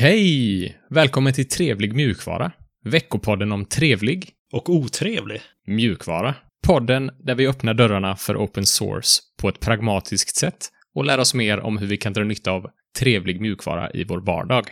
Hej! Välkommen till Trevlig mjukvara. Veckopodden om trevlig Och otrevlig. mjukvara. Podden där vi öppnar dörrarna för open source på ett pragmatiskt sätt och lär oss mer om hur vi kan dra nytta av trevlig mjukvara i vår vardag.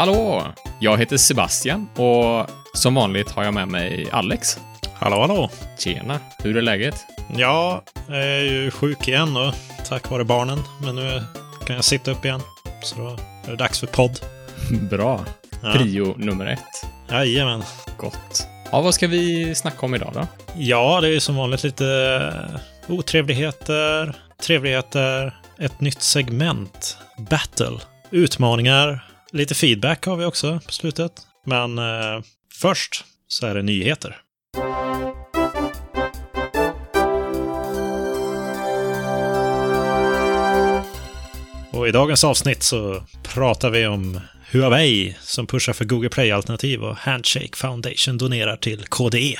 Hallå! Jag heter Sebastian och som vanligt har jag med mig Alex. Hallå, hallå. Tjena! Hur är läget? Ja, jag är ju sjuk igen då, tack vare barnen. Men nu kan jag sitta upp igen. Så då är det dags för podd. Bra. Ja. Prio nummer ett. Jajamän. Gott. Ja, vad ska vi snacka om idag då? Ja, det är ju som vanligt lite eh, otrevligheter, trevligheter, ett nytt segment, battle, utmaningar, lite feedback har vi också på slutet. Men eh, först så är det nyheter. Och i dagens avsnitt så pratar vi om Huawei som pushar för Google Play-alternativ och Handshake Foundation donerar till KDE.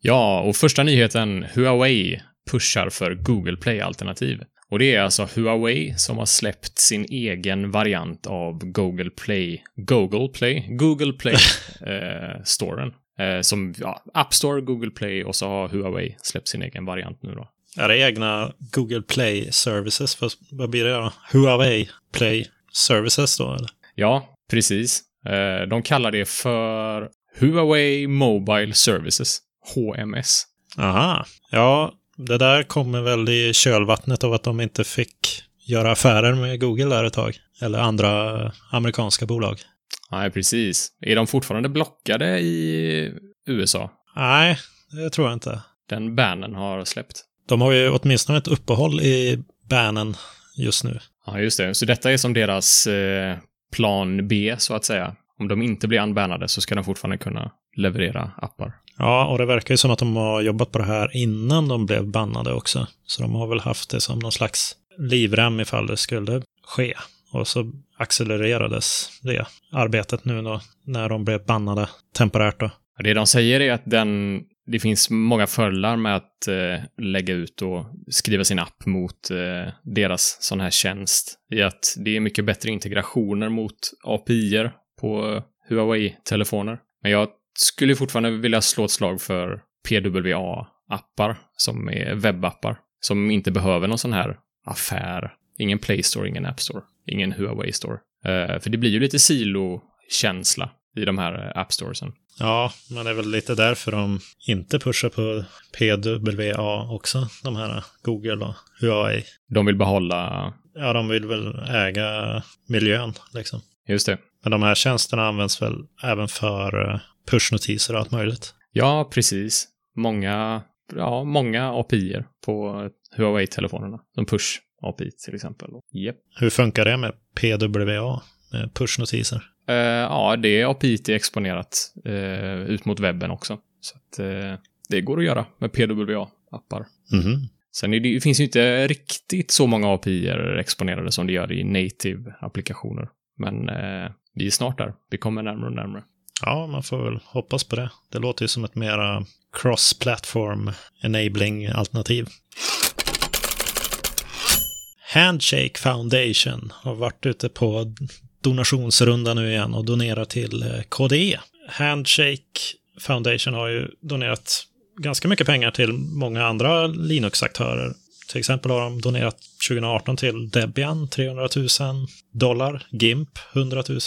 Ja, och första nyheten. Huawei pushar för Google Play-alternativ. Och det är alltså Huawei som har släppt sin egen variant av Google Play, Google Play, Google Play, eh, storen. Eh, som, ja, App Store, Google Play och så har Huawei släppt sin egen variant nu då. Är det egna Google Play Services? Vad, vad blir det då? Huawei Play Services då? Eller? Ja, precis. Eh, de kallar det för Huawei Mobile Services, HMS. Aha. Ja, det där kommer väl i kölvattnet av att de inte fick göra affärer med Google där ett tag. Eller andra amerikanska bolag. Nej, precis. Är de fortfarande blockade i USA? Nej, det tror jag inte. Den bannen har släppt. De har ju åtminstone ett uppehåll i banen just nu. Ja, just det. Så detta är som deras eh, plan B, så att säga. Om de inte blir unbannade så ska de fortfarande kunna leverera appar. Ja, och det verkar ju som att de har jobbat på det här innan de blev bannade också. Så de har väl haft det som någon slags livrem ifall det skulle ske. Och så accelererades det arbetet nu då, när de blev bannade temporärt då. Det de säger är att den, det finns många fördelar med att eh, lägga ut och skriva sin app mot eh, deras sån här tjänst. I att det är mycket bättre integrationer mot API-er på Huawei-telefoner. Men jag skulle fortfarande vilja slå ett slag för PWA-appar som är webbappar. Som inte behöver någon sån här affär. Ingen Play Store, ingen App Store, ingen Huawei Store. Eh, för det blir ju lite silo-känsla i de här eh, App Storesen. Ja, men det är väl lite därför de inte pushar på PWA också, de här Google och Huawei. De vill behålla, Ja, de vill väl äga miljön liksom. just det, Men de här tjänsterna används väl även för eh, pushnotiser och allt möjligt. Ja, precis. Många, ja, många API-er på Huawei-telefonerna. Som push-API till exempel. Japp. Hur funkar det med PWA, med pushnotiser? Eh, ja, det API är exponerat eh, ut mot webben också. Så att eh, det går att göra med PWA-appar. Mhm. Sen är det, finns ju inte riktigt så många API-er exponerade som det gör i native-applikationer. Men eh, vi är snart där. Vi kommer närmare och närmare. Ja, man får väl hoppas på det. Det låter ju som ett mera cross-platform enabling alternativ. Handshake Foundation har varit ute på donationsrunda nu igen och donerar till eh, KDE. Handshake Foundation har ju donerat ganska mycket pengar till många andra Linux-aktörer. Till exempel har de donerat 2018 till Debian 300 000 dollar, GIMP 100 000,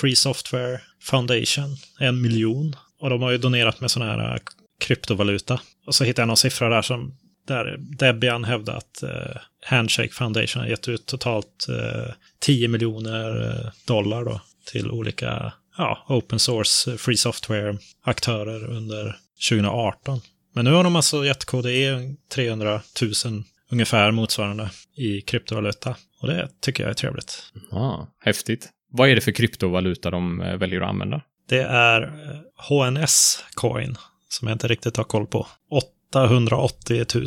Free Software Foundation en miljon. Och de har ju donerat med sån här eh, kryptovaluta. Och så hittade jag någon siffra där som där Debian hävdar att eh, Handshake Foundation har gett ut totalt eh, 10 miljoner eh, dollar då till olika ja, open source eh, free software-aktörer under 2018. Men nu har de alltså gett KDE 300 000 ungefär motsvarande i kryptovaluta. Och det tycker jag är trevligt. Ja, häftigt. Vad är det för kryptovaluta de eh, väljer att använda? Det är eh, HNS coin som jag inte riktigt har koll på. 880 000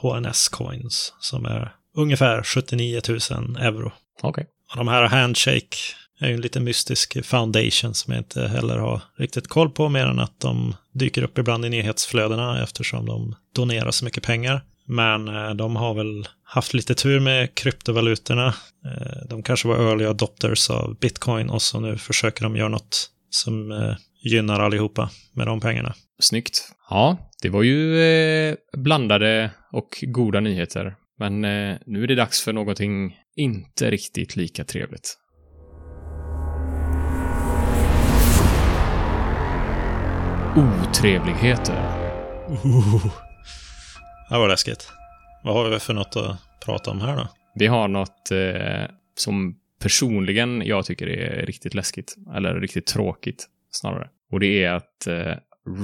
HNS coins som är ungefär 79 000 euro. Okej. Och de här Handshake är ju en lite mystisk foundation som jag inte heller har riktigt koll på, mer än att de dyker upp ibland i nyhetsflödena eftersom de donerar så mycket pengar. Men eh, de har väl haft lite tur med kryptovalutorna. Eh, De kanske var early adopters av bitcoin och så nu försöker de göra något som eh, gynnar allihopa med de pengarna. Snyggt. Ja, det var ju blandade och goda nyheter. Men nu är det dags för någonting inte riktigt lika trevligt. Otrevligheter. Det var läskigt. Vad har vi för något att prata om här då? Vi har något eh, som personligen jag tycker är riktigt läskigt. Eller riktigt tråkigt snarare. Och det är att eh,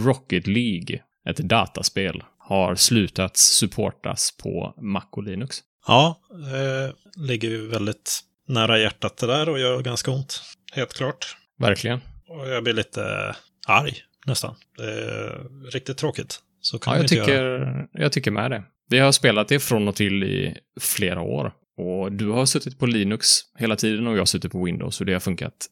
Rocket League, ett dataspel, har slutat supportas på Mac och Linux. Ja, det ligger ju väldigt nära hjärtat det där och gör ganska ont. Helt klart. Verkligen. Och jag blir lite arg nästan. Det är riktigt tråkigt. Så kan Ja, jag inte göra. tycker, jag tycker med det. Vi har spelat det från och till i flera år. Och du har suttit på Linux hela tiden och jag har suttit på Windows och det har funkat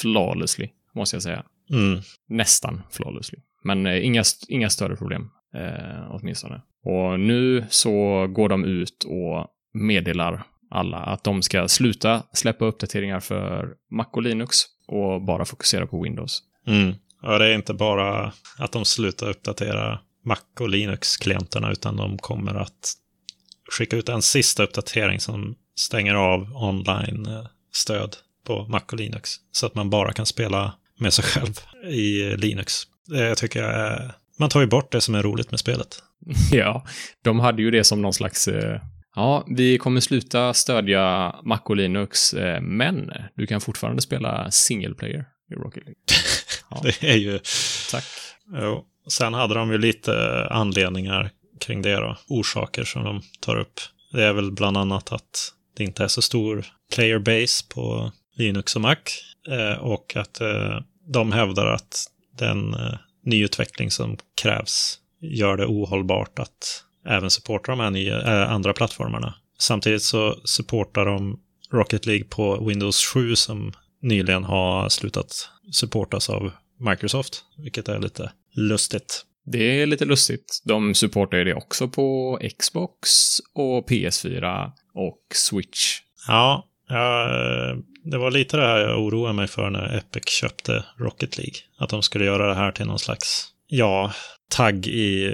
flawlessly, måste jag säga. Mm. Nästan flawlessly. Men eh, inga, inga större problem, eh, åtminstone. Och nu så går de ut och meddelar alla att de ska sluta släppa uppdateringar för Mac och Linux och bara fokusera på Windows. Mm. Ja, det är inte bara att de slutar uppdatera Mac och Linux-klienterna, utan de kommer att skicka ut en sista uppdatering som stänger av online-stöd på Mac och Linux. Så att man bara kan spela med sig själv i Linux. Det tycker jag är... Man tar ju bort det som är roligt med spelet. Ja, de hade ju det som någon slags... Eh, ja, vi kommer sluta stödja Mac och Linux, eh, men du kan fortfarande spela single player i Rocket League. Ja. Det är ju... Tack. Jo. Sen hade de ju lite eh, anledningar kring det då. Orsaker som de tar upp. Det är väl bland annat att det inte är så stor player base på Linux och Mac. Eh, och att eh, de hävdar att den nyutveckling som krävs gör det ohållbart att även supporta de här nya, äh, andra plattformarna. Samtidigt så supportar de Rocket League på Windows 7 som nyligen har slutat supportas av Microsoft, vilket är lite lustigt. Det är lite lustigt. De supportar ju det också på Xbox och PS4 och Switch. Ja, det var lite det här jag oroade mig för när Epic köpte Rocket League. Att de skulle göra det här till någon slags, ja, tagg i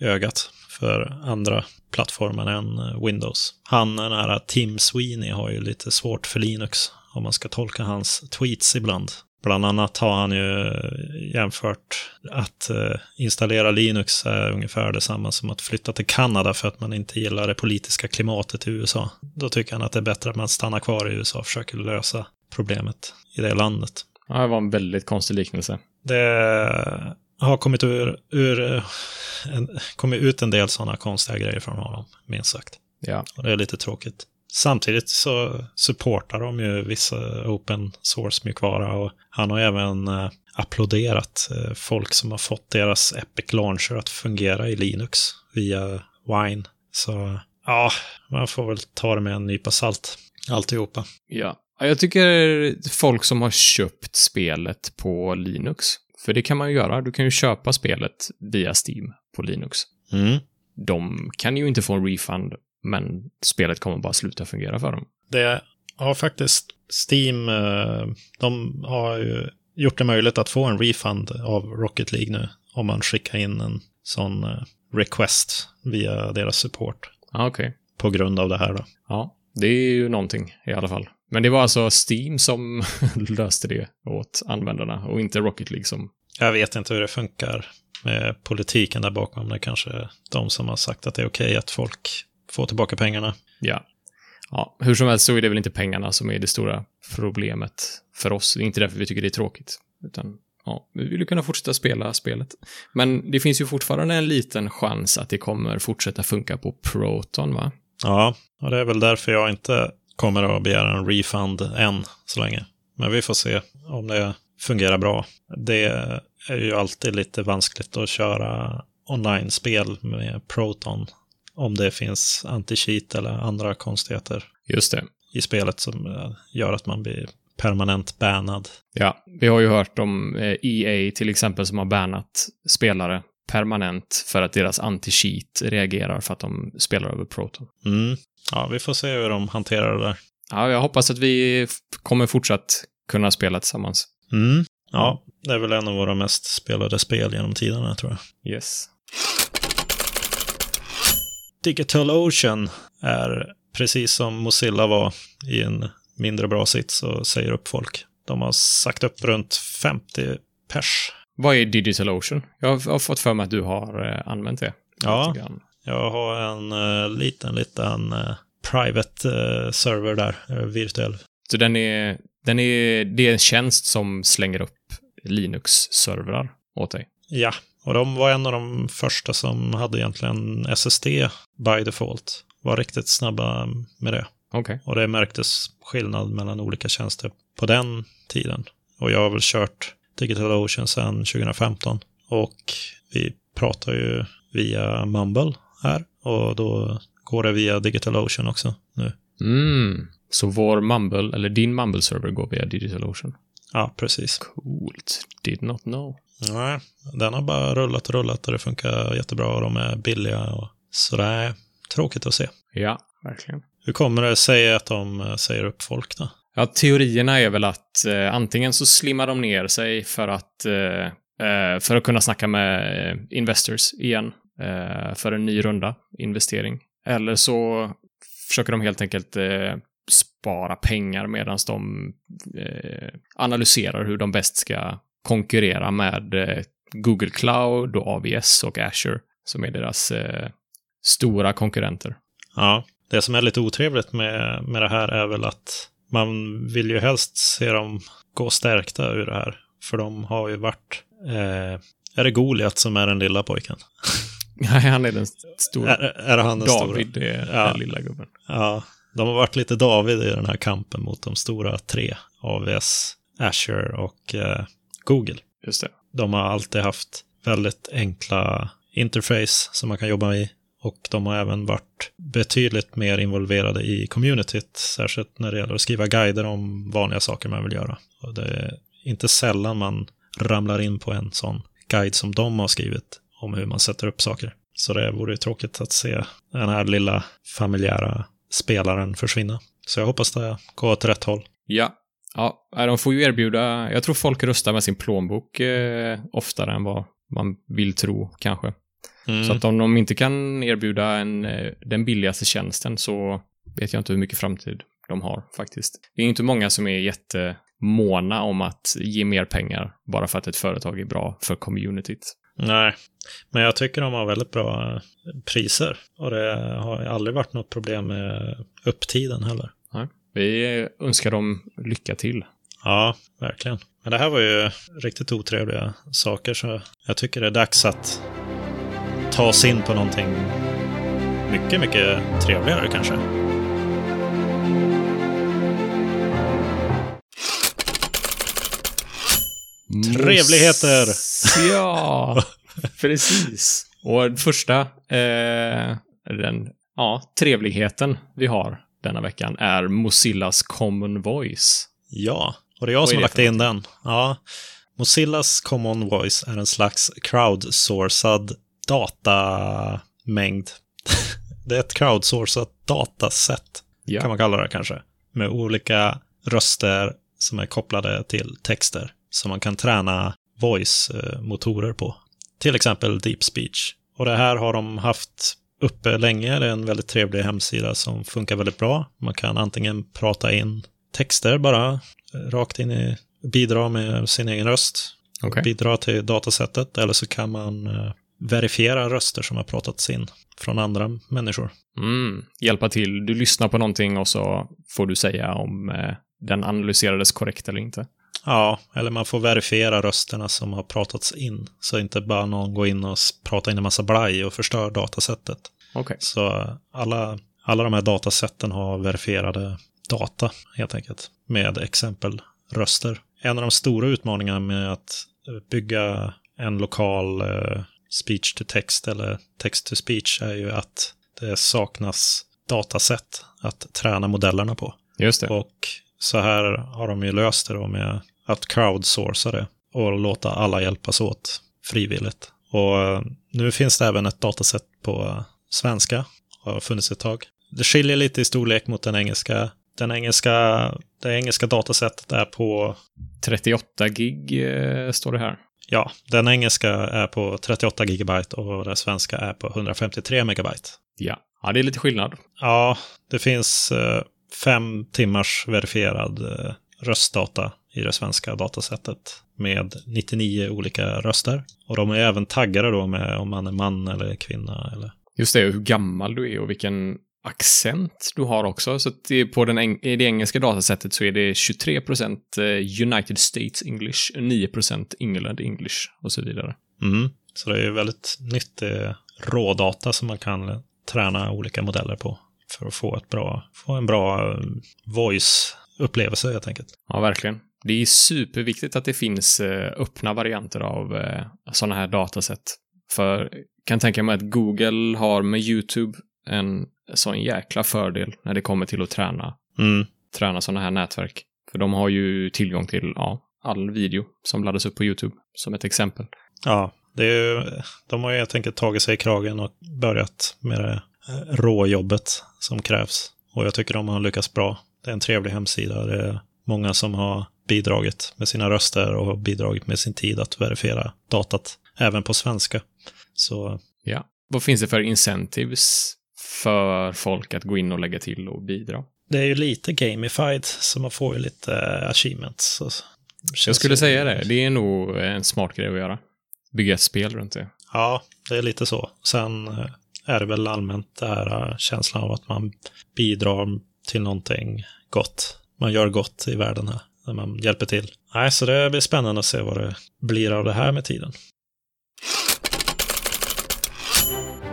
ögat för andra plattformar än Windows. Han, den här Tim Sweeney, har ju lite svårt för Linux om man ska tolka hans tweets ibland. Bland annat har han ju jämfört att eh, installera Linux är ungefär detsamma som att flytta till Kanada för att man inte gillar det politiska klimatet i USA. Då tycker han att det är bättre att man stannar kvar i USA och försöker lösa problemet i det landet. Ja, det var en väldigt konstig liknelse. Det har kommit, ur, ur, en, kommit ut en del sådana konstiga grejer från honom, minst sagt. Ja, Och det är lite tråkigt. Samtidigt så supportar de ju vissa open source-mjukvara och han har även eh, applåderat eh, folk som har fått deras Epic Launcher att fungera i Linux via Wine. Så ja, man får väl ta det med en nypa salt, alltihopa. ja. Ja, Jag tycker folk som har köpt spelet på Linux, för det kan man ju göra. Du kan ju köpa spelet via Steam på Linux. Mm. De kan ju inte få en refund, men spelet kommer bara sluta fungera för dem. Det har faktiskt Steam, eh, de har ju gjort det möjligt att få en refund av Rocket League nu om man skickar in en sån eh, request via deras support Ja, okej. på grund av det här då. Ja, det är ju någonting i alla fall. Men det var alltså Steam som löste det åt användarna och inte Rocket League som... Jag vet inte hur det funkar med politiken där bakom. Det är kanske de som har sagt att det är okej att folk får tillbaka pengarna. Ja. Ja, hur som helst så är det väl inte pengarna som är det stora problemet för oss. Det är inte därför vi tycker det är tråkigt. Utan, ja, vi vill ju kunna fortsätta spela spelet. Men det finns ju fortfarande en liten chans att det kommer fortsätta funka på Proton, va? Ja, och det är väl därför jag inte kommer att begära en refund än så länge. Men vi får se om det fungerar bra. Det är ju alltid lite vanskligt att köra online-spel med Proton. Om det finns anti-cheat eller andra konstigheter Just det. i spelet som eh, gör att man blir permanent bannad. Ja, vi har ju hört om eh, EA till exempel som har bannat spelare permanent för att deras anti-cheat reagerar för att de spelar över Proton. Mm. Ja, vi får se hur de hanterar det där. Ja, jag hoppas att vi kommer fortsatt kunna spela tillsammans. Mm. Ja, det är väl en av våra mest spelade spel genom tiderna tror jag. Yes. Digital Ocean är precis som Mozilla var i en mindre bra sits och säger upp folk. De har sagt upp runt 50 pers. Vad är Digital Ocean? Jag har, fått för mig att du har eh, använt det. Ja. Jag har en uh, liten, liten uh, private uh, server där, virtuell. Så den är, den är, det är en tjänst som slänger upp Linux-servrar åt dig. Ja, och de var en av de första som hade egentligen SSD by default. Var riktigt snabba med det. Okej. Och det märktes skillnad mellan olika tjänster på den tiden. Och jag har väl kört Digital Ocean sedan 2015. Och vi pratar ju via Mumble här. Och då går det via Digital Ocean också nu. Mm. Så vår Mumble, eller din Mumble-server går via Digital Ocean. Ja, precis. Coolt. Did not know. Nej, den har bara rullat och rullat och det funkar jättebra och de är billiga. Och så det är tråkigt att se. Ja, verkligen. Hur kommer det sig att de eh, säger upp folk då? Ja, teorierna är väl att eh, antingen så slimmar de ner sig för att, eh, eh, för att kunna snacka med eh, investors igen eh, för en ny runda investering. Eller så försöker de helt enkelt spara pengar medan de analyserar hur de bäst ska konkurrera med eh, Google Cloud och AWS och Azure som är deras eh, stora konkurrenter. Ja, det som är lite otrevligt med, med det här är väl att man vill ju helst se dem gå stärkta ur det här. För de har ju varit... Eh, är det Goliat som är den lilla pojken? Nej, han är den stora. Är, är han den David stora? är Ja. den lilla gubben. Ja, de har varit lite David i den här kampen mot de stora tre. AWS, Azure och eh, Google. Just det. De har alltid haft väldigt enkla interface som man kan jobba i. Och de har även varit betydligt mer involverade i communityt, särskilt när det gäller att skriva guider om vanliga saker man vill göra. Och det är inte sällan man ramlar in på en sån guide som de har skrivit om hur man sätter upp saker. Så det vore tråkigt att se den här lilla familjära spelaren försvinna. Så jag hoppas det går åt rätt håll. Ja. Ja, de får ju erbjuda, jag tror folk röstar med sin plånbok eh, oftare än vad man vill tro kanske. Mm. Så att om de inte kan erbjuda en, eh, den billigaste tjänsten så vet jag inte hur mycket framtid de har faktiskt. Det är inte många som är jättemåna om att ge mer pengar bara för att ett företag är bra för communityt. Nej, men jag tycker de har väldigt bra eh, priser. Och det har aldrig varit något problem med upptiden heller. Vi önskar dem lycka till. Ja, verkligen. Men det här var ju riktigt otrevliga saker så jag tycker det är dags att ta oss in på någonting mycket, mycket trevligare kanske. Trevligheter! Ja, precis. Och första, eh, den, ja, trevligheten vi har denna veckan är Mozillas Common Voice. Ja, och det är jag Vad som har lagt in den. Ja. Mozillas Common Voice är en slags crowdsourcad datamängd. det är ett crowdsourcat dataset, Ja. kan man kalla det kanske. Med olika röster som är kopplade till texter. Som man kan träna voice-motorer på. Till exempel deep speech. Och det här har de haft uppe länge. Det är en väldigt trevlig hemsida som funkar väldigt bra. Man kan antingen prata in texter bara, eh, rakt in i, bidra med sin egen röst, Okej. bidra till datasättet, eller så kan man eh, verifiera röster som har pratats in från andra människor. Mm, hjälpa till. Du lyssnar på någonting och så får du säga om eh, den analyserades korrekt eller inte. Ja, eller man får verifiera rösterna som har pratats in, så inte bara någon går in och pratar in en massa blaj och förstör datasättet. Okej. Så alla, alla de här datasätten har verifierade data, helt enkelt, med exempel röster. En av de stora utmaningarna med att bygga en lokal eh, speech to text eller text to speech är ju att det det saknas datasätt att träna modellerna på. Just det. Och så här har de ju löst det då med att crowdsourca det och låta alla hjälpas åt frivilligt. Och eh, nu finns det även ett datasätt på svenska, har funnits ett tag. Det skiljer lite i storlek mot den engelska. Den engelska, det engelska datasättet är på, 38 gig eh, står det här. ja, den engelska är på 38 gigabyte och den svenska är på 153 megabyte. Ja. ja, det är lite skillnad. Ja, det finns eh, fem timmars verifierad eh, röstdata i det svenska datasättet med 99 olika röster. Och de är även taggade då med om man är man eller kvinna. Eller... Just det, hur gammal du är och vilken accent du har också. Så på den eng- i det engelska datasättet så är det 23% United States English, 9% England English och så vidare. Mm. Så det är väldigt nyttig rådata som man kan träna olika modeller på för att få, ett bra, få en bra eh, voice-upplevelse helt enkelt. Ja, verkligen. Det är superviktigt att det finns eh, öppna varianter av eh, sådana här datasätt. För jag kan tänka mig att Google har med YouTube en sån jäkla fördel när det kommer till att träna, Mm. träna sådana här nätverk. För de har ju tillgång till ja, all video som laddas upp på YouTube, som ett exempel. Ja, det är ju, de har ju helt enkelt tagit sig i kragen och börjat med det råjobbet som krävs. Och jag tycker de har lyckats bra. Det är en trevlig hemsida. Det är många som har bidragit med sina röster och bidragit med sin tid att verifiera datat, även på svenska. Så Ja. Vad finns det för incentives för folk att gå in och lägga till och bidra? det är ju lite gamified, så man får ju lite eh, achievements. Jag skulle säga det. Det är nog en smart grej att göra. Bygga ett spel runt det. Ja, det är lite så. Sen eh, är det väl allmänt det här eh, känslan av att man bidrar till någonting gott. Man gör gott i världen här, när man hjälper till. Nej, så det blir spännande att se vad det blir av det här med tiden.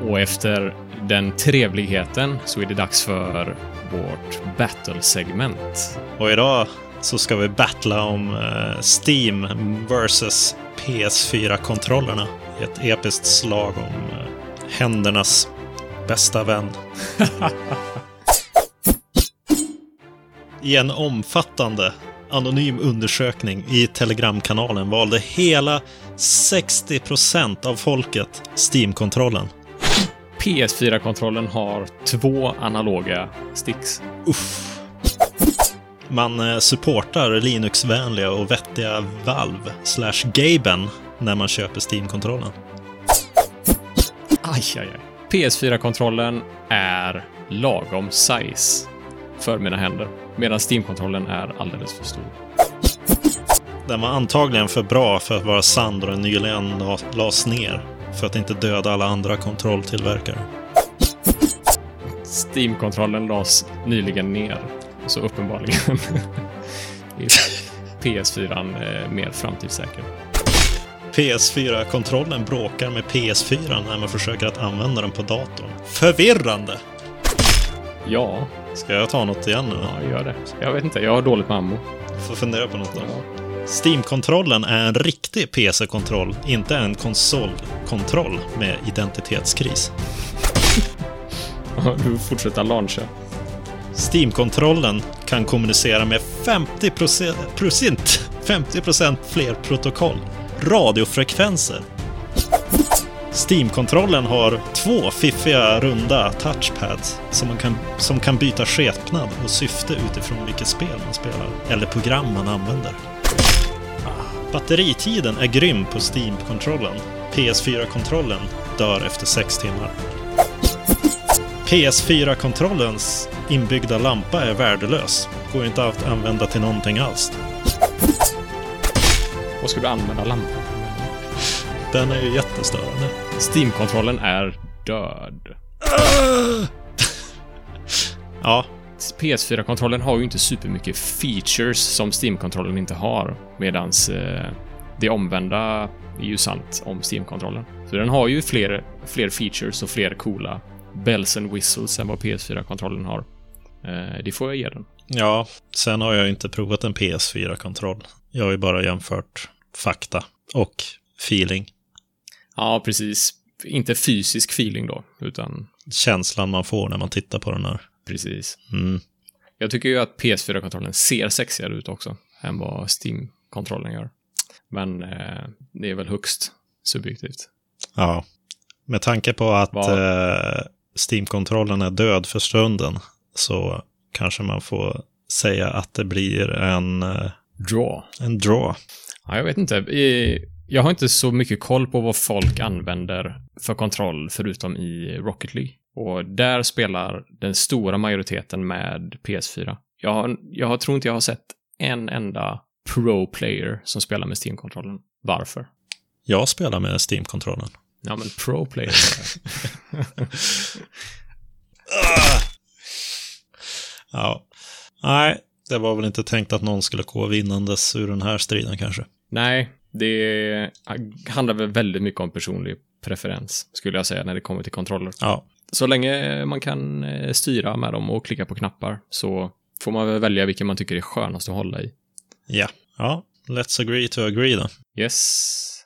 Och efter den trevligheten så är det dags för vårt battle-segment. Och idag så ska vi battla om eh, Steam versus PS4-kontrollerna i ett episkt slag om eh, händernas bästa vän. I en omfattande anonym undersökning i Telegramkanalen valde hela 60% av folket Steam-kontrollen. PS4-kontrollen har två analoga sticks. Uff. Man eh, supportar Linux-vänliga och vettiga Valve slash Gaben när man köper Steam-kontrollen. Aj, aj, aj. PS4-kontrollen är lagom size för mina händer, medan Steam-kontrollen är alldeles för stor. Den var antagligen för bra för att vara sann då den nyligen la- lades ner för att inte döda alla andra kontrolltillverkare. Steam-kontrollen lades nyligen ner, så uppenbarligen är PS4 eh, mer framtidssäker. PS4-kontrollen bråkar med PS4 när man försöker att använda den på datorn. Förvirrande! Ja, Ska jag ta något igen nu? ja, gör det. Jag vet inte, jag har dåligt med ammo. Får fundera på något då. Steam-kontrollen är en riktig PC-kontroll, inte en konsolkontroll med identitetskris. Ja, Du fortsätter launcha. Steam-kontrollen kan kommunicera med 50 procent, 50 fler protokoll, radiofrekvenser. Steam-kontrollen har två fiffiga runda touchpads som, man kan, som kan byta skepnad och syfte utifrån vilket spel man spelar eller program man använder. Batteritiden är grym på Steam-kontrollen. PS4-kontrollen dör efter 6 timmar. PS4-kontrollens inbyggda lampa är värdelös. Går inte att använda till någonting alls. Vad ska du använda lampan? Den är ju jättestörande. Steam-kontrollen är död. Ja, PS4-kontrollen har ju inte supermycket features som Steam-kontrollen inte har, medans eh, det omvända är ju sant om Steam-kontrollen. Så den har ju fler, fler features och fler coola bells and whistles än vad PS4-kontrollen har. Eh, det får jag ge den. ja. Sen har jag inte provat en PS4-kontroll. Jag har ju bara jämfört fakta och feeling. Ja, precis. Inte fysisk feeling då, utan känslan man får när man tittar på den här. Precis. Mm. Jag tycker ju att PS4-kontrollen ser sexigare ut också än vad Steam-kontrollen gör. Men eh, det är väl högst subjektivt. Ja. Med tanke på att eh, Steam-kontrollen är död för stunden så kanske man får säga att det blir en, eh, Draw. en draw. Ja, jag vet inte. I- Jag har inte så mycket koll på vad folk använder för kontroll förutom i Rocket League. Och där spelar den stora majoriteten med PS4. Jag, har, jag tror inte jag har sett en enda pro-player som spelar med Steam-kontrollen. Varför? Jag spelar med Steam-kontrollen. Ja, men pro-player. Ja. Nej, det var väl inte tänkt att någon skulle gå vinnandes ur den här striden kanske. Nej, det handlar väl väldigt mycket om personlig preferens, skulle jag säga, när det kommer till kontroller. Ja, Så länge man kan eh, styra med dem och klicka på knappar så får man väl välja vilken man tycker är skönast att hålla i. ja. Ja, let's agree to agree då. Yes.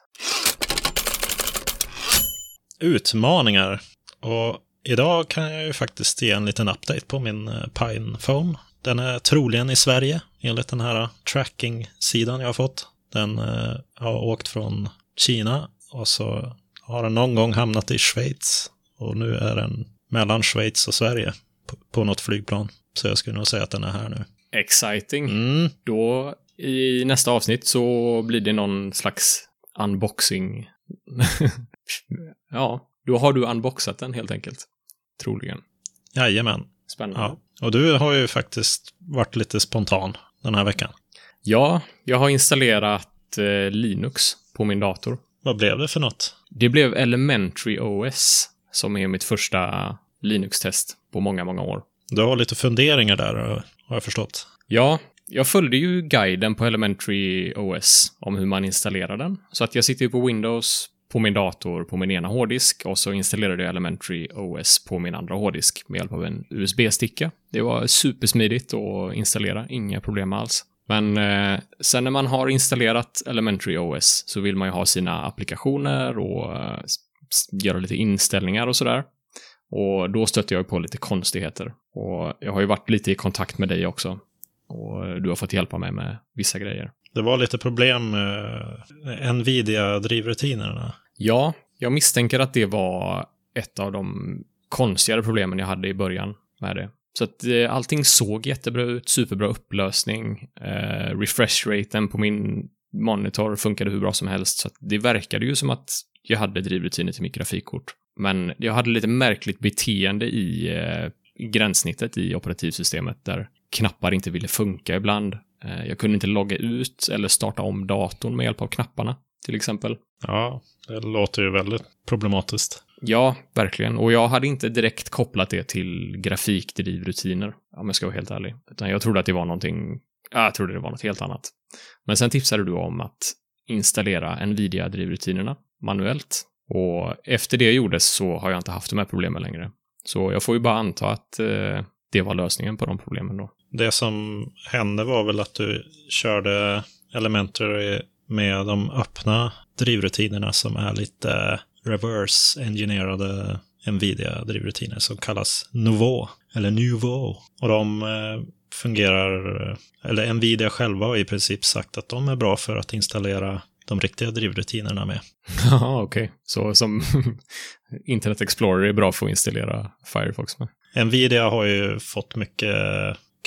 Utmaningar. Och idag kan jag ju faktiskt ge en liten update på min eh, Pine Phone. Den är troligen i Sverige enligt den här tracking-sidan jag har fått. Den eh, har åkt från Kina och så har den någon gång hamnat i Schweiz. Och nu är den mellan Schweiz och Sverige på, på något flygplan. Så jag skulle nog säga att den är här nu. Exciting. Mm, Då i nästa avsnitt så blir det någon slags unboxing. ja, då har du unboxat den helt enkelt. Troligen. jajamän. Spännande. Ja. Och du har ju faktiskt varit lite spontan den här veckan. Ja, jag har installerat eh, Linux på min dator. Vad blev det för något? Det blev Elementary OS, som är mitt första Linux-test på många, många år. Du har lite funderingar där, har jag förstått. Ja, jag följde ju guiden på Elementary OS om hur man installerar den. Så att jag sitter ju på Windows på min dator på min ena hårddisk och så installerade jag Elementary OS på min andra hårddisk med hjälp av en USB-sticka. Det var supersmidigt att installera, inga problem alls. Men eh, sen när man har installerat Elementary OS så vill man ju ha sina applikationer och eh, göra lite inställningar och sådär. Och då stötte jag på lite konstigheter. Och jag har ju varit lite i kontakt med dig också. Och du har fått hjälpa mig med vissa grejer. Det var lite problem med Nvidia-drivrutinerna. Ja, jag misstänker att det var ett av de konstigare problemen jag hade i början med det. Så att eh, allting såg jättebra ut, superbra upplösning. Eh, refresh-raten på min monitor funkade hur bra som helst. Så att det verkade ju som att jag hade drivrutiner till mitt grafikkort. Men jag hade lite märkligt beteende i eh, gränssnittet i operativsystemet där knappar inte ville funka ibland. Eh, jag kunde inte logga ut eller starta om datorn med hjälp av knapparna, till exempel. Ja, det låter ju väldigt problematiskt. Ja, verkligen. Och jag hade inte direkt kopplat det till grafikdrivrutiner, om jag ska vara helt ärlig. Utan jag trodde att det var någonting, ja, jag trodde det var något helt annat. Men sen tipsade du om att installera Nvidia-drivrutinerna manuellt. Och efter det gjordes så har jag inte haft de här problemen längre. Så jag får ju bara anta att eh, det var lösningen på de problemen då. Det som hände var väl att du körde Elementary med de öppna drivrutinerna som är lite reverse-engineerade Nvidia-drivrutiner som kallas Nouveau, eller Nouveau. Och de eh, fungerar, eh, eller Nvidia själva har i princip sagt att de är bra för att installera de riktiga drivrutinerna med. Ja, okej. Så som Internet Explorer är bra för att installera Firefox med. Nvidia har ju fått mycket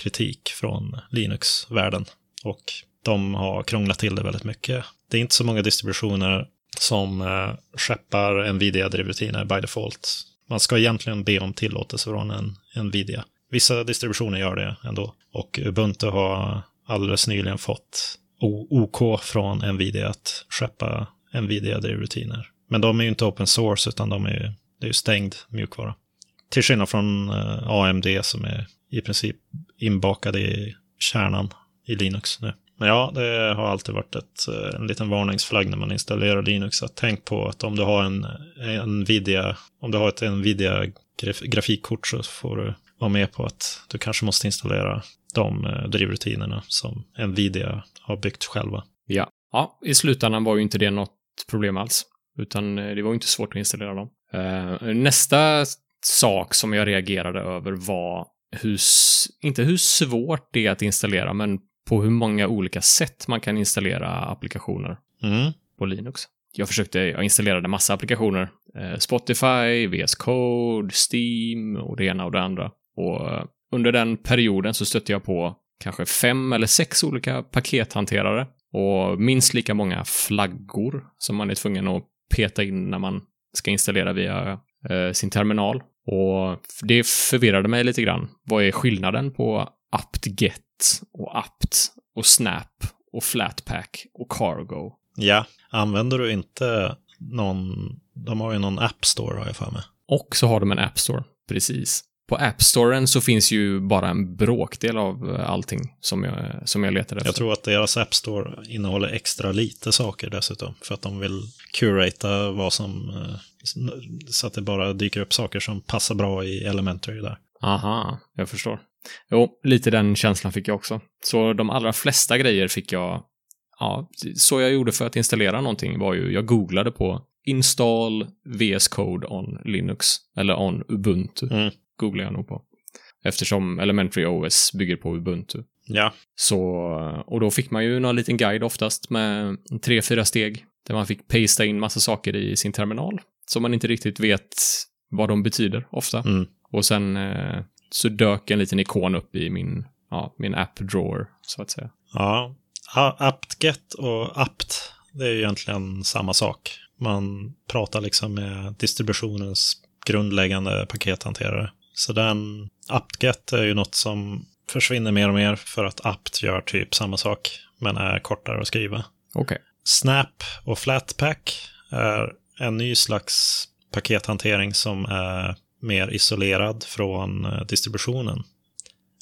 kritik från Linux-världen och de har krånglat till det väldigt mycket. Det är inte så många distributioner som eh, skeppar Nvidia-drivrutiner by default. Man ska egentligen be om tillåtelse från en Nvidia. Vissa distributioner gör det ändå och Ubuntu har alldeles nyligen fått O- OK från Nvidia att skeppa Nvidia-drivrutiner. Men de är ju inte open source utan de är ju, det är ju stängd mjukvara. Till skillnad från eh, AMD som är i princip inbakade i kärnan i Linux nu. Men ja, det har alltid varit ett, eh, en liten varningsflagg när man installerar Linux. Att tänk på att om du har en, en Nvidia, om du har ett Nvidia graf, grafikkort så får du vara med på att du kanske måste installera de eh, drivrutinerna som Nvidia har byggt själva. Ja. Ja, i slutändan var ju inte det något problem alls. Utan eh, det var ju inte svårt att installera dem. Nästa sak som jag reagerade över var hur, inte hur svårt det är att installera, men på hur många olika sätt man kan installera applikationer Mm. på Linux. Jag försökte, jag installerade massa applikationer. Eh, Spotify, VS Code, Steam och det ena och det andra. Och eh, under den perioden så stötte jag på kanske fem eller sex olika pakethanterare och minst lika många flaggor som man är tvungen att peta in när man ska installera via eh, sin terminal. Och det förvirrade mig lite grann. Vad är skillnaden på apt-get och apt och snap och flatpak och cargo? Ja, använder du inte någon, de har ju någon App Store har jag för mig. Och så har de en App Store, precis. På App Storen så finns ju bara en bråkdel av eh, allting som jag, som jag letar efter. Jag tror att deras App Store innehåller extra lite saker dessutom. För att de vill curata vad som... eh, Så att det bara dyker upp saker som passar bra i Elementary där. Aha, jag förstår. Jo, lite den känslan fick jag också. Så de allra flesta grejer fick jag... Ja, så jag gjorde för att installera någonting var ju, jag googlade på install VS Code on Linux, eller on Ubuntu, Mm. googlade jag nog på. Eftersom Elementary OS bygger på Ubuntu. Ja, Så, och då fick man ju någon liten guide oftast med tre, fyra steg där man fick pasta in massa saker i sin terminal som man inte riktigt vet vad de betyder ofta. Mm. Och sen eh, så dök en liten ikon upp i min, ja, min app drawer, så att säga. ja. Apt-get och apt, det är ju egentligen samma sak. Man pratar liksom med distributionens grundläggande pakethanterare. Så den apt-get är ju något som försvinner mer och mer för att apt gör typ samma sak, men är kortare att skriva. Okej. Snap och Flatpak är en ny slags pakethantering som är mer isolerad från eh, distributionen.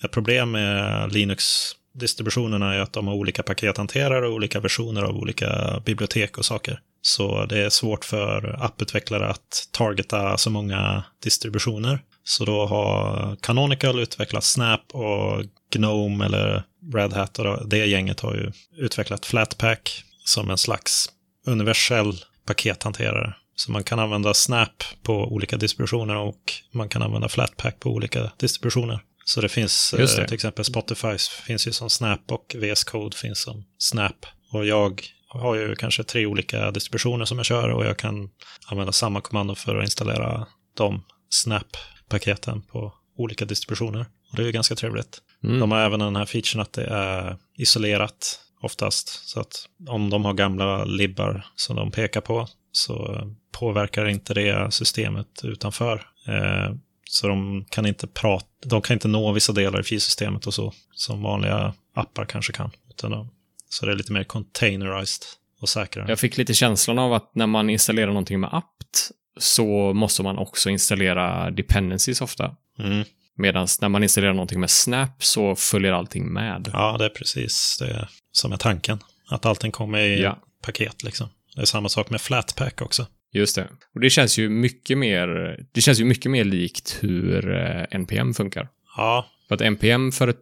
Ett problem med Linux-distributionerna är att de har olika pakethanterare och olika versioner av olika bibliotek och saker. Så det är svårt för apputvecklare att targeta så många distributioner. Så då har Canonical utvecklat Snap och Gnome eller Red Hat och det gänget har ju utvecklat Flatpak som en slags universell pakethanterare. Så man kan använda Snap på olika distributioner och man kan använda Flatpak på olika distributioner. Så det finns det. eh, till exempel Spotify finns ju som Snap och VS Code finns som Snap. Och jag har ju kanske tre olika distributioner som jag kör och jag kan använda samma kommando för att installera de Snap-paketen på olika distributioner. Och det är ju ganska trevligt. Mm. De har även den här featuren att det är isolerat oftast. Så att om de har gamla libbar som de pekar på så påverkar inte det systemet utanför. Eh, så de kan inte prata, de kan inte nå vissa delar i filsystemet och så, som vanliga appar kanske kan. Utan så det är lite mer containerized och säkrare. Jag fick lite känslan av att när man installerar någonting med apt så måste man också installera dependencies ofta. Mm. Medan när man installerar någonting med Snap så följer allting med. Ja, det är precis det som är tanken. Att allting kommer i Ja. paket liksom. Det är samma sak med Flatpak också. Just det. Och det känns ju mycket mer, det känns ju mycket mer likt hur eh, NPM funkar. Ja, För att NPM för ett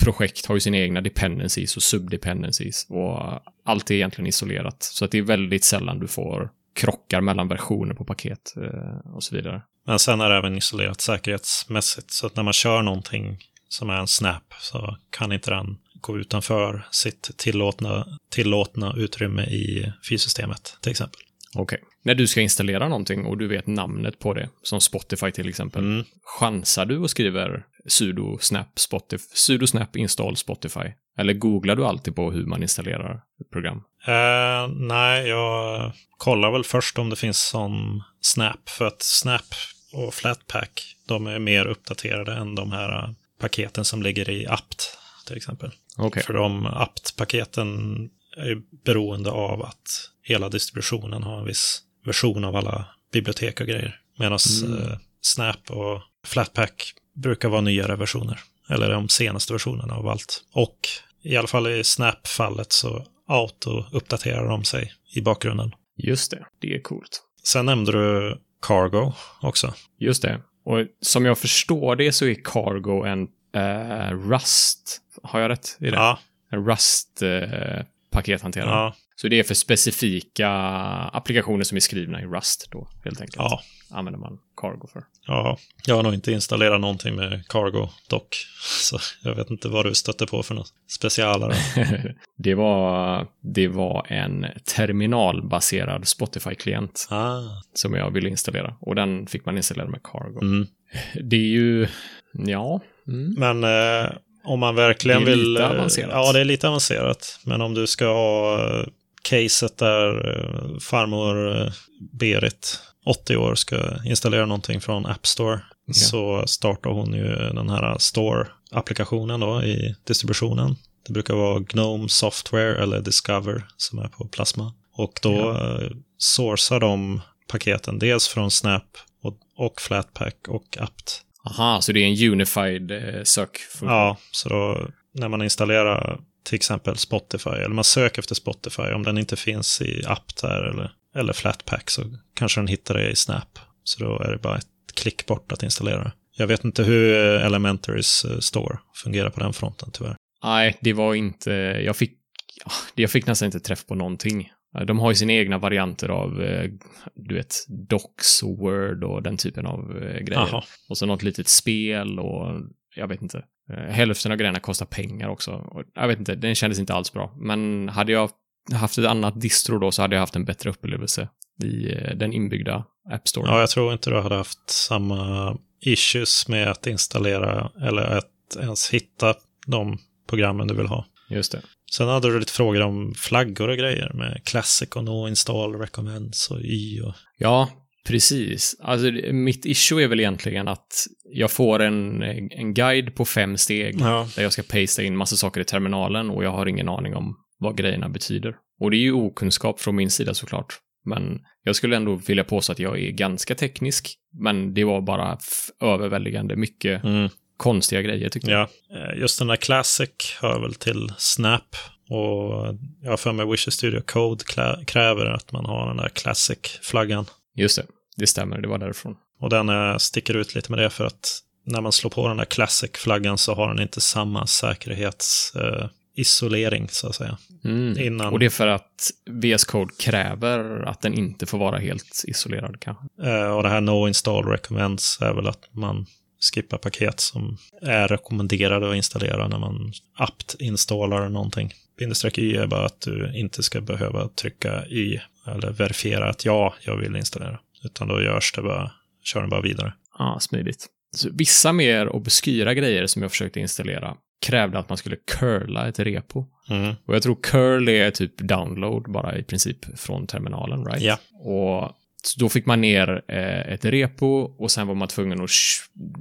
projekt har ju sina egna dependencies och subdependencies och allt är egentligen isolerat. Så att det är väldigt sällan du får krockar mellan versioner på paket eh, och så vidare. Men sen är det även isolerat säkerhetsmässigt. Så att när man kör någonting som är en snap så kan inte den gå utanför sitt tillåtna, tillåtna utrymme i filsystemet till exempel. Okej. När du ska installera någonting och du vet namnet på det, som Spotify till exempel, Mm. chansar du och skriver sudo snap Spotify, sudo snap install Spotify? Eller googlar du alltid på hur man installerar ett program? Eh, nej, jag kollar väl först om det finns som Snap. För att Snap och Flatpak, de är mer uppdaterade än de här paketen som ligger i apt till exempel. Okej. För de apt-paketen är ju beroende av att hela distributionen har en viss version av alla bibliotek och grejer. Medan Mm. eh, Snap och Flatpak brukar vara nyare versioner. Eller de senaste versionerna av allt. Och i alla fall i Snap-fallet så auto-uppdaterar de sig i bakgrunden. Just det. Det är coolt. Sen nämnde du Cargo också. Just det. Och som jag förstår det så är Cargo en eh, Rust. Har jag rätt i det? Ja, En Rust eh, ja, Så det är för specifika applikationer som är skrivna i Rust då, helt enkelt. Ja. Använder man Cargo för. Ja, jag har nog inte installerat någonting med Cargo dock. Så jag vet inte vad du stötte på för något specialare. det, var, det var en terminalbaserad Spotify-klient ah. som jag ville installera. Och den fick man installera med Cargo. Mm. Det är ju, ja. Mm. Men eh, om man verkligen Det är vill... lite eh, avancerat. Ja, det är lite avancerat. Men om du ska ha eh, caset där eh, farmor Berit, 80 år, ska installera någonting från App Store Ja. så startar hon ju den här Store-applikationen då i distributionen. Det brukar vara Gnome Software eller Discover som är på Plasma. Och då Ja. sourcar de paketen dels från Snap och, och Flatpak och apt. Aha, så det är en unified eh, sökfunktion. Ja, så då när man installerar till exempel Spotify, eller man söker efter Spotify, om den inte finns i app där eller, eller Flatpak så kanske den hittar det i Snap. Så då är det bara ett klick bort att installera det. Jag vet inte hur eh, Elementaries eh, Store fungerar på den fronten tyvärr. Nej, det var inte... Jag fick, jag fick nästan inte träff på någonting. De har ju sina egna varianter av, eh, du vet, Docs och Word och den typen av eh, grejer. Jaha. Och så något litet spel och jag vet inte. Eh, Hälften av grejerna kostar pengar också. Jag vet inte, den kändes inte alls bra. Men hade jag haft ett annat distro då så hade jag haft en bättre upplevelse i eh, den inbyggda App Store. Ja, jag tror inte du hade haft samma issues med att installera eller att ens hitta de programmen du vill ha. Just det. Sen hade du lite frågor om flaggor och grejer med Classic och No Install Recommends och Y och... Ja, precis. Alltså, mitt issue är väl egentligen att jag får en, en guide på fem steg Ja. där jag ska pasta in massa saker i terminalen och jag har ingen aning om vad grejerna betyder. Och det är ju okunskap från min sida såklart. Men jag skulle ändå vilja påstå att jag är ganska teknisk. Men det var bara överväldigande mycket Mm. Konstiga grejer tyckte jag. Ja, eh, just den där Classic hör väl till Snap. Och jag har för mig Visual Studio Code kräver att man har den där Classic-flaggan. Just det, det stämmer, det var därifrån. Och den eh, sticker ut lite med det för att när man slår på den där Classic-flaggan så har den inte samma säkerhetsisolering, eh, så att säga. Mm. Innan, Och det är för att VS Code kräver att den inte får vara helt isolerad kanske. och det här No Install Recommends är väl att man skippar paket som är rekommenderade att installera när man apt-installar någonting. Bindestreck Y är bara att du inte ska behöva trycka Y eller verifiera att ja, jag vill installera. Utan då görs det bara, kör den bara vidare. Ja, smidigt. Så vissa mer obskyra grejer som jag försökte installera krävde att man skulle curla ett repo. Mm. Och jag tror curl är typ download bara i princip från terminalen, right? Ja. Och så då fick man ner eh, ett repo och sen var man tvungen att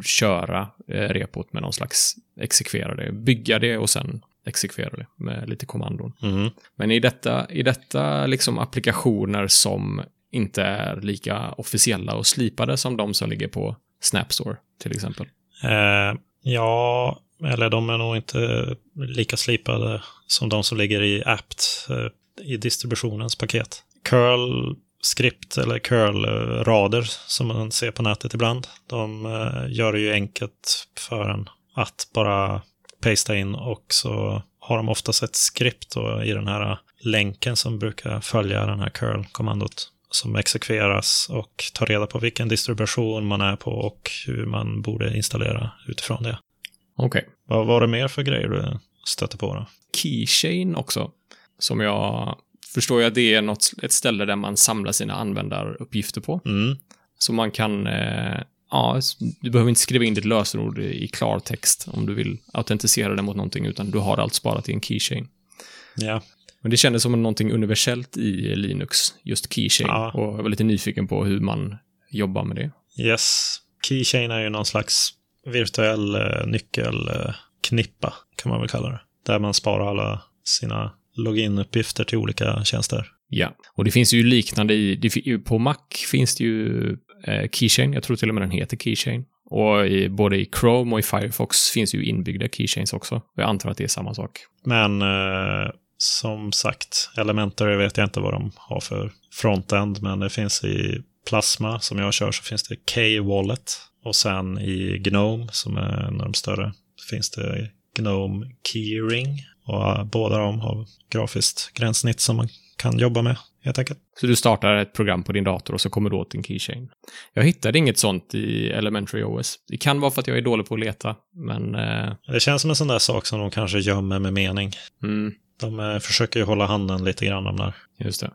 köra eh, repot med någon slags exekvera det, bygga det och sen exekvera det med lite kommandon. Mm. Men i detta, i detta liksom applikationer som inte är lika officiella och slipade som de som ligger på Snap Store till exempel. Eh, ja, eller de är nog inte lika slipade som de som ligger i apt eh, i distributionens paket. Curl skript eller curl-rader som man ser på nätet ibland. De eh, gör det ju enkelt för en att bara pasta in och så har de oftast ett skript i den här länken som brukar följa den här curl-kommandot som exekveras och tar reda på vilken distribution man är på och hur man borde installera utifrån det. Okej. Vad var det mer för grejer du stötte på då? Keychain också, som jag förstår jag det är något, ett ställe där man samlar sina användaruppgifter på. Mm. Så man kan, eh, ja, du behöver inte skriva in ditt lösenord i klartext om du vill autentisera det mot någonting, utan du har allt sparat i en keychain. Ja. Men det kändes som någonting universellt i Linux, just keychain. Ja. Och jag var lite nyfiken på hur man jobbar med det. Yes. Keychain är ju någon slags virtuell eh, nyckelknippa, kan man väl kalla det. Där man sparar alla sina loginuppgifter till olika tjänster. Ja, och det finns ju liknande i, det, på Mac finns det ju eh, Keychain, jag tror till och med den heter Keychain. Och i, både i Chrome och i Firefox finns ju inbyggda Keychains också. Jag antar att det är samma sak. Men eh, som sagt, Elementary vet jag inte vad de har för frontend, men det finns i Plasma som jag kör så finns det K-Wallet. Och sen i Gnome som är en av de större finns det Gnome Keyring. Och båda de har grafiskt gränssnitt som man kan jobba med, helt enkelt. Så du startar ett program på din dator och så kommer du åt din keychain. Jag hittade inget sånt i Elementary OS. Det kan vara för att jag är dålig på att leta, men... Eh... Det känns som en sån där sak som de kanske gömmer med mening. Mm. De eh, försöker ju hålla handen lite grann om där. Just det.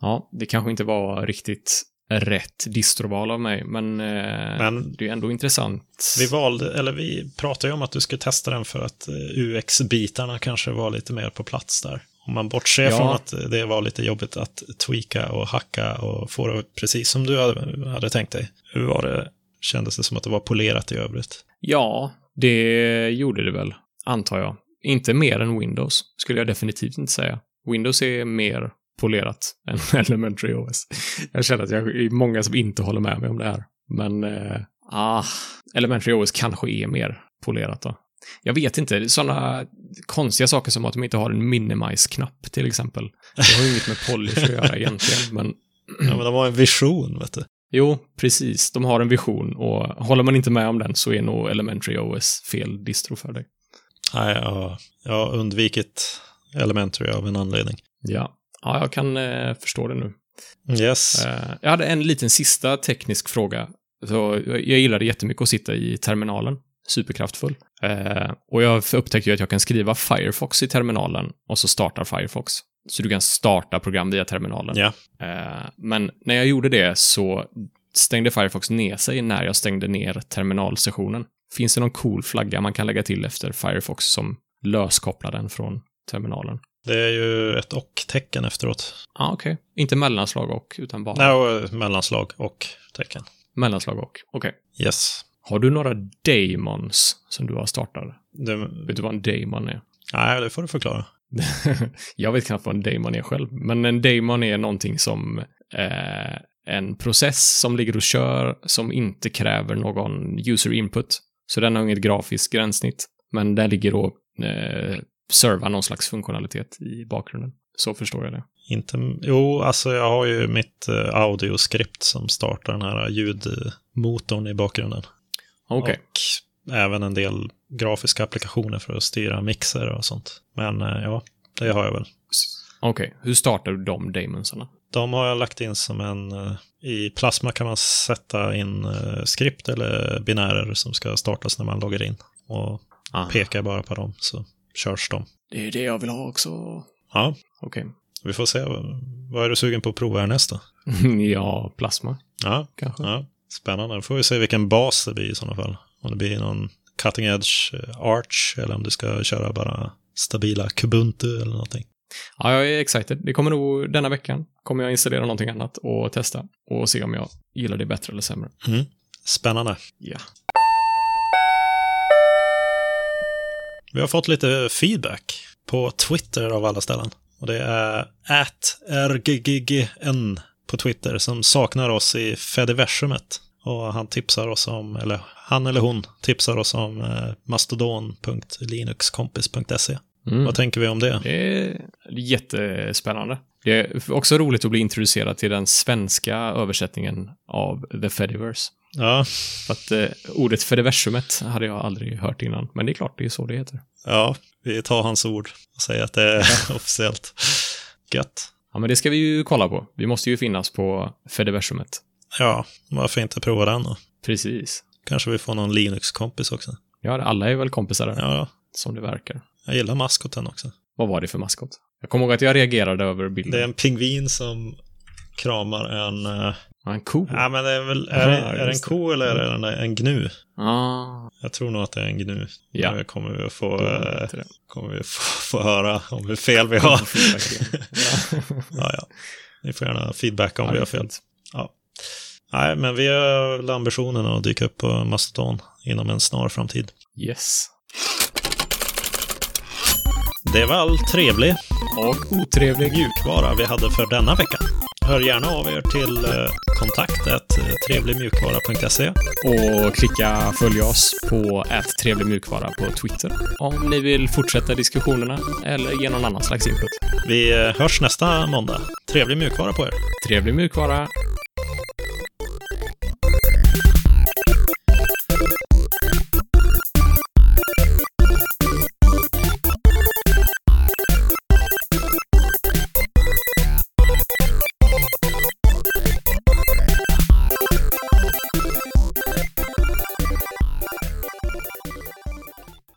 Ja, det kanske inte var riktigt rätt distroval av mig, men, eh, men det är ändå intressant. Vi valde, eller vi pratade ju om att du skulle testa den för att eh, UX-bitarna kanske var lite mer på plats där. Om man bortser ja. från att det var lite jobbigt att tweaka och hacka och få det precis som du hade, hade tänkt dig. Hur var det? Kändes det som att det var polerat i övrigt? Ja, det gjorde det väl, antar jag. Inte mer än Windows, skulle jag definitivt inte säga. Windows är mer polerat än Elementary OS. Jag känner att jag är många som inte håller med mig om det här. Men, eh, ah, Elementary OS kanske är mer polerat då. Jag vet inte, sådana konstiga saker som att de inte har en minimize-knapp till exempel. Det har ju inget med polish att göra egentligen, men... Ja, men de har en vision, vet du. Jo, precis. De har en vision och håller man inte med om den så är nog Elementary OS fel distro för dig. Nej, jag, har undvikit Elementary av en anledning. Ja, ja jag kan eh, förstå det nu. Yes. Eh, jag hade en liten sista teknisk fråga. Så jag gillade jättemycket att sitta i terminalen superkraftfull. Eh, och jag upptäckte ju att jag kan skriva Firefox i terminalen och så startar Firefox. Så du kan starta program via terminalen. Eh, men när jag gjorde det så stängde Firefox ner sig när jag stängde ner terminalsessionen. Finns det någon cool flagga man kan lägga till efter Firefox som löskopplar den från terminalen? Det är ju ett och-tecken efteråt. Ja, ah, okej. Okay. Inte mellanslag och, utan bara... Nej, mellanslag och tecken. Mellanslag och, okej. Okay. Yes. Har du några daemons som du har startat? Det... Vet du vad en daemon är? Nej, det får du förklara. jag vet knappt vad en daemon är själv, men en daemon är någonting som eh, en process som ligger och kör som inte kräver någon user input. Så den har inget grafiskt gränssnitt, men den ligger och eh, servar någon slags funktionalitet i bakgrunden. Så förstår jag det. Inte, jo, alltså jag har ju mitt uh, audioskript som startar den här ljudmotorn i bakgrunden. Okay. Och även en del grafiska applikationer för att styra mixer och sånt. Men eh, ja, det har jag väl. Okej, okay. hur startar du de damonsarna? De har jag lagt in som en... Eh, I Plasma kan man sätta in eh, skript eller binärer som ska startas när man loggar in. Och ah. pekar bara på dem så körs de. Det är det jag vill ha också. Ja. Okej. Okay. Vi får se. Vad är du sugen på att prova härnäst då? ja, Plasma. Ja, kanske. Ja. Spännande. Då får vi se vilken bas det blir i sådana fall. Om det blir någon cutting edge eh, arch eller om du ska köra bara stabila kubuntu eller någonting. Ja, jag är excited. Det kommer nog denna veckan. Kommer jag installera någonting annat och testa och se om jag gillar det bättre eller sämre. Mm. Spännande. Ja. Vi har fått lite feedback på Twitter av alla ställen. Och det är rggn på Twitter som saknar oss i Fediversumet. Och han tipsar oss om, eller han eller hon tipsar oss om eh, mastodon.linuxkompis.se. Mm. Vad tänker vi om det? Det är jättespännande. Det är också roligt att bli introducerad till den svenska översättningen av The Fediverse. Ja. För att eh, ordet Fediversumet hade jag aldrig hört innan, men det är klart, det är så det heter. Ja, vi tar hans ord och säger att det är officiellt. Gött. Ja, men det ska vi ju kolla på. Vi måste ju finnas på Fediversumet. Ja, varför inte prova den då? Precis. Kanske vi får någon Linux-kompis också. Ja, alla är väl kompisar där. Ja. Som det verkar. Jag gillar maskoten också. Vad var det för maskot? Jag kommer ihåg att jag reagerade över bilden. Det är en pingvin som kramar en... En ko? Ja, men det är väl... Är, det, är det en ko eller är det en gnu? Ah. Jag tror nog att det är en gnu. Ja. Nu kommer vi att få, uh, kommer vi få, få höra om hur fel vi har. ja, ja. Ni får gärna feedback om ja, vi har fel. Ja. Nej, men vi har ambitionen att dyka upp på Mastodon inom en snar framtid. Yes. Det var all trevlig och otrevlig mjukvara vi hade för denna vecka. Hör gärna av er till eh, kontaktet trevligmjukvara.se. Och klicka följ oss på trevligmjukvara på Twitter om ni vill fortsätta diskussionerna eller ge någon annan slags input. Vi eh, hörs nästa måndag. Trevlig mjukvara på er. Trevlig mjukvara.